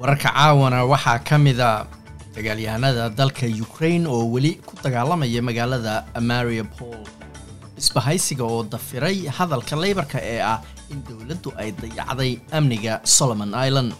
wararka caawana waxaa ka mida dagaalyahanada dalka ukraine oo weli ku dagaalamaya magaalada mariupol. Isbahaysiga oo dafiray hadalka leybarka ee ah in dowladdu ay dayacday amniga solomon island.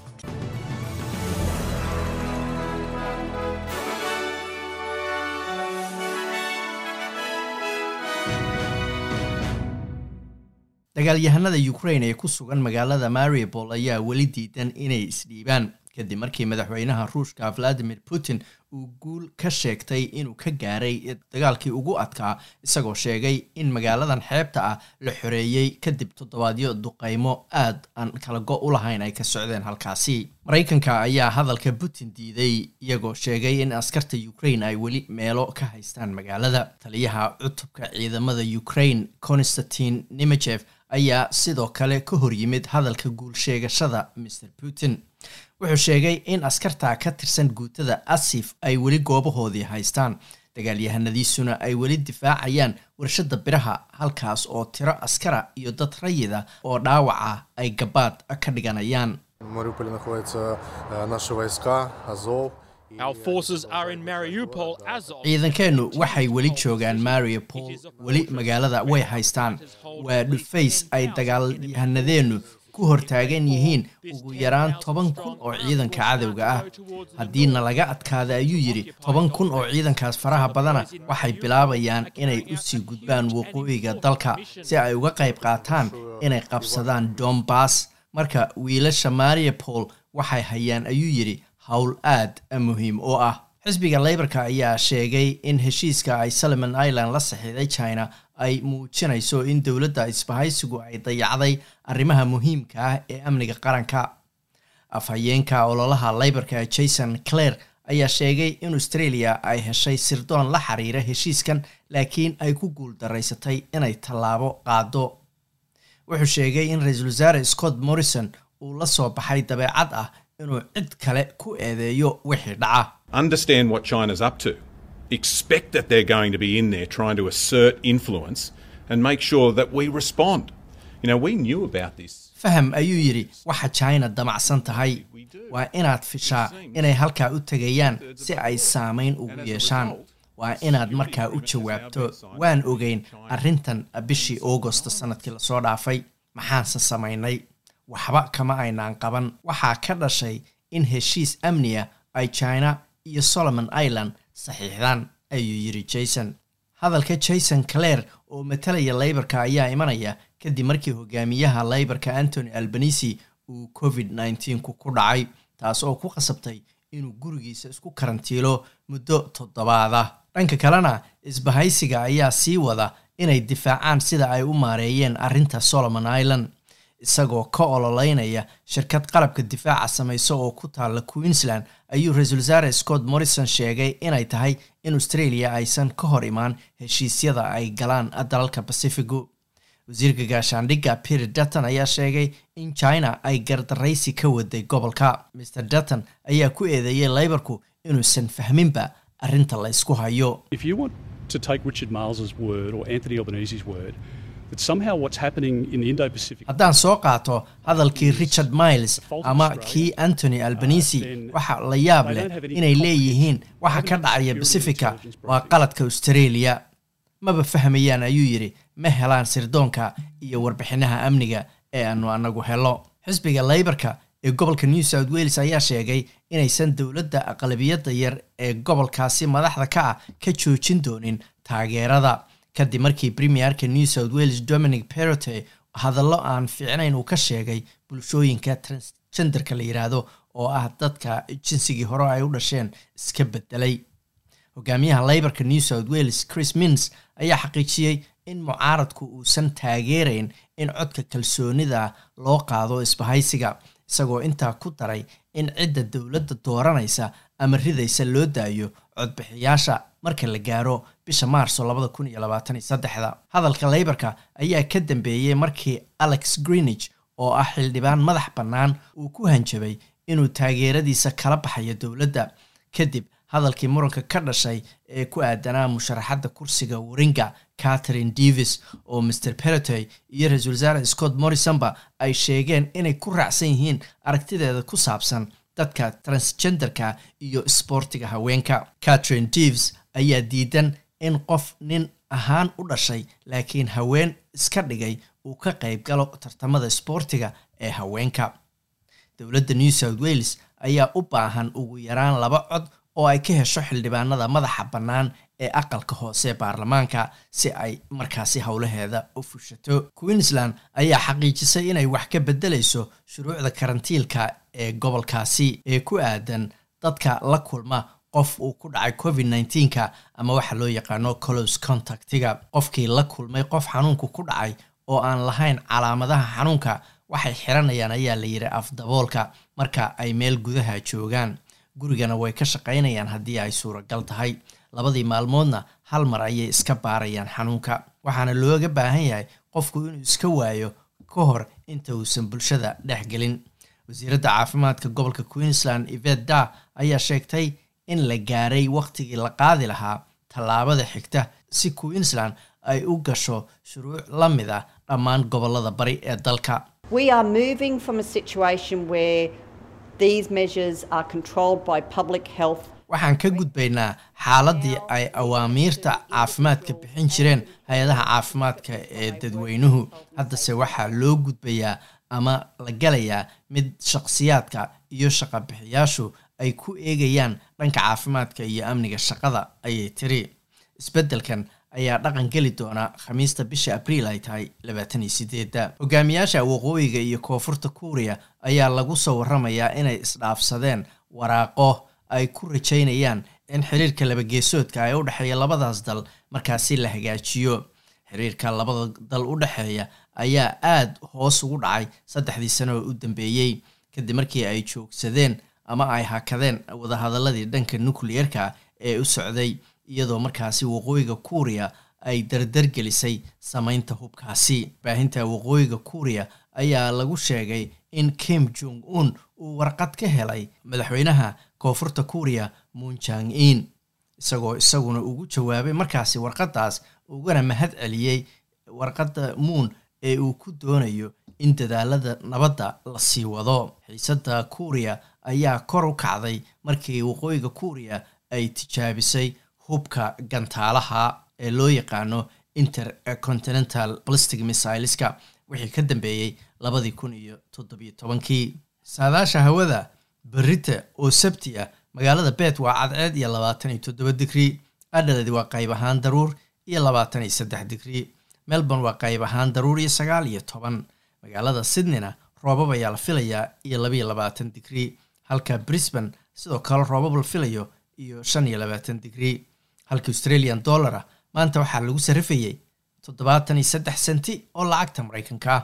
Dagaalyahanada ukraine ee ku sugan magaalada mariupol ayaa weli diidan inay isdhiibaan kadib markii madaxweynaha ruushka valadimir putin uu guul ka sheegtay inuu ka gaaray dagaalkii ugu adkaa isagoo sheegay in magaaladan xeebta ah la xoreeyey kadib toddobaadyo duqaymo aad aan kala go u lahayn ay ka socdeen halkaasi. Maraykanka ayaa hadalka putin diiday iyagoo sheegay in askarta ukraine ay weli meelo ka haystaan magaalada. Taliyaha cutubka ciidamada ukraine constantin nimajev ayaa sidoo kale ka horyimid hadalka guul sheegashada mr putin. Wuxuu sheegay in askarta ka tirsan guutada asif ay weli goobahoodii haystaan. Dagaalyahanadiisuna ay weli difaacayaan warshada biraha halkaas oo tiro askara iyo dad rayida oo dhaawaca ay gabaad ka dhiganayaan ciidankeennu waxay weli joogaan mariupol. Weli magaalada way haystaan waa dhufays ay dagaalyahanadeennu ku hortaagan yihiin ugu yaraan toban kun oo ciidanka cadowga ah. haddiina laga adkaada ayuu yidhi toban kun oo ciidankaas faraha badana waxay bilaabayaan inay u sii gudbaan waqooyiga dalka si ay uga qayb qaataan inay qabsadaan dombas marka wiilasha mariupol waxay hayaan ayuu yidhi howl aad muhiim u ah. Xisbiga leybarka ayaa sheegay in heshiiska ay solomon island la saxiiday china ay muujinayso in dowladda isbahaysigu ay dayacday arrimaha muhiimka ah ee amniga qaranka. Afhayeenka ololaha leybarka jason clare ayaa sheegay in australia ay heshay sirdoon la xiriira heshiiskan laakiin ay ku guul daraysatay inay tallaabo qaado wuxuu sheegay in ra'iisul wasaare scott morrison uu la soo baxay dabeecad ah inuu cid kale ku eedeeyo wixii dhaca. Understand what China's up to. Expect that they're going to be in there trying to assert influence and make sure that we respond. You know, we knew about this. faham ayuu yidhi waxa china damacsan tahay. Waa inaad fishaa inay halkaa u tegayaan si ay saamayn ugu yeeshaan. waa inaad markaa u jawaabto. waan ogeyn arrintan bishii augosta sannadkii la soo dhaafay. Maxaanse samaynay waxba kama aynaan qaban. Waxaa ka dhashay in heshiis amniya ay china iyo solomon island saxiixdaan ayuu yidhi jason. Hadalka jason clare oo matalaya leybarka ayaa imanaya kadib markii hogaamiyaha leybarka antony albanisi uu covid nneteen-ku ku dhacay taas oo ku qasabtay inuu gurigiisa isku karantiilo muddo toddobaada. Dhanka kalena isbahaysiga ayaa sii wada inay difaacaan sida ay u maareeyeen arrinta solomon island isagoo ka ololeynaya shirkad qalabka difaaca samayso oo ku taalla queensland ayuu ra'iisul wasaare scott morrison sheegay inay tahay in australia aysan ka hor imaan heshiisyada ay galaan dalalka bacifigu wasiirka gaashaandhigga peter dutton ayaa sheegay in china ay gardaraysi ka waday gobolka. Mr dutton ayaa ku eedeeyey leybarku inuusan fahminba arrinta la ysku hayo haddaan soo qaato hadalkii richard miles ama kii antony albanisi waxa la yaab leh inay leeyihiin waxa ka dhacaya bacifica waa qaladka australia. Maba fahmayaan ayuu yidhi ma helaan sirdoonka iyo warbixinaha amniga ee aanu anagu helo. Xisbiga leybarka ee gobolka new south wales ayaa sheegay inaysan dowladda aqlabiyadda yar ee gobolkaasi madaxda ka ah ka joojin doonin taageerada kadib markii premierka new south wales dominic perote hadallo aan fiicnayn uu ka sheegay bulshooyinka transgenderka la yidhaahdo oo ah dadka jinsigii hore ay u dhasheen iska bedelay hogaamiyaha leybarka new south wales chris mins ayaa xaqiijiyey in mucaaradku uusan taageerayn in codka kalsoonida loo qaado isbahaysiga isagoo intaa ku daray in cidda dowladda dooranaysa ama ridaysa loo daayo codbixiyaasha marka la gaaro bisha maarso labada kun iyo labaatan iyo saddexda. Hadalka leybarka ayaa ka dambeeyey markii alex greenwich oo ah xildhibaan madax bannaan uu ku hanjabay inuu taageeradiisa kala baxayo dowladda. Kadib hadalkii muranka ka dhashay ee ku aadanaa musharaxadda kursiga waringa catherine davis oo mr perotoy iyo ra'iisul wasaare scott morrisonba ay sheegeen inay ku raacsan yihiin aragtideeda ku saabsan dadka transgenderka iyo isboortiga haweenka. Catherine deves ayaa diidan in qof nin ahaan u dhashay laakiin haween iska dhigay uu ka qayb galo tartamada isboortiga ee haweenka. Dowladda new south wales ayaa u baahan ugu yaraan laba cod oo ay ka hesho xildhibaanada madaxa bannaan ee aqalka hoose baarlamaanka si ay markaasi howlaheeda u fushato. Queensland ayaa xaqiijisay inay wax ka beddelayso shuruucda karantiilka ee gobolkaasi ee ku aadan dadka la kulma qof uu ku dhacay covid nneteen-ka ama waxa loo yaqaano close contactiga. Qofkii la kulmay qof xanuunku ku dhacay oo aan lahayn calaamadaha xanuunka waxay xiranayaan ayaa la yidhi afdaboolka. Marka ay meel gudaha joogaan gurigana way ka shaqaynayaan haddii ay suuragal tahay. Labadii maalmoodna hal mar ayay iska baarayaan xanuunka. Waxaana looga baahan yahay qofku inuu iska waayo ka hor inta uusan bulshada dhex gelin. Wasiiradda caafimaadka gobolka queensland ivet da ayaa sheegtay in la gaaray wakhtigii la qaadi lahaa tallaabada xigta si queensland ay u gasho shuruuc la mid ah dhammaan gobollada bari ee dalka. We are moving from a situation where these measures are controlled by public health. Waxaan ka gudbaynaa xaaladii ay awaamiirta caafimaadka bixin jireen hay'adaha caafimaadka ee dadweynuhu. Haddase waxaa loo gudbayaa ama la galayaa mid shaqsiyaadka iyo shaqabixiyaashu ay ku eegayaan dhanka caafimaadka iyo amniga shaqada ayay tiri. Isbeddelkan ayaa dhaqan geli doona khamiista bisha abriil ay tahay labaatan iyo sideedda hogaamiyaasha waqooyiga iyo koonfurta kuuriya ayaa lagu soo waramayaa inay isdhaafsadeen waraaqo ay ku rajaynayaan in xiriirka labageesoodka ee u dhexeeya labadaas dal markaasi la hagaajiyo. Xiriirka labada dal u dhexeeya ayaa aada hoos ugu dhacay saddexdii sano u dambeeyey kadib markii ay joogsadeen ama ay hakadeen wadahadaladii dhanka nucleerka ee u socday iyadoo markaasi waqooyiga kuuriya ay dardargelisay samaynta hubkaasi. Baahinta waqooyiga kuuriya ayaa lagu sheegay in kim jong un uu warqad ka helay madaxweynaha koonfurta kuuriya moon jang in isagoo isaguna ugu jawaabay markaasi warqadaas ugana mahad celiyey warqadda moon ee uu ku doonayo in dadaalada nabadda la sii wado. Xiisadda kuuriya ayaa kor u kacday markii waqooyiga kuuriya ay tijaabisay hubka gantaalaha ee loo yaqaano intercontinental plastic missileska wixii ka dambeeyey labadii kun iyo toddobiyo tobankii. Saadaasha hawada berita oo sabti ah magaalada bet waa cadceed iyo labaatan iyo toddoba digrii adhaladi waa qayb ahaan daruur iyo labaatan iyo saddex digrii melbourne waa qayb ahaan daruur iyo sagaal iyo toban. Magaalada sydneyna roobab ayaa la filayaa iyo labaiyo labaatan digrii halka brisbane sidoo kale roobab la filayo iyo shan iyo labaatan digrii halka australian dollara maanta waxaa lagu sarrifayey toddobaatan iyo saddex senti oo lacagta maraykanka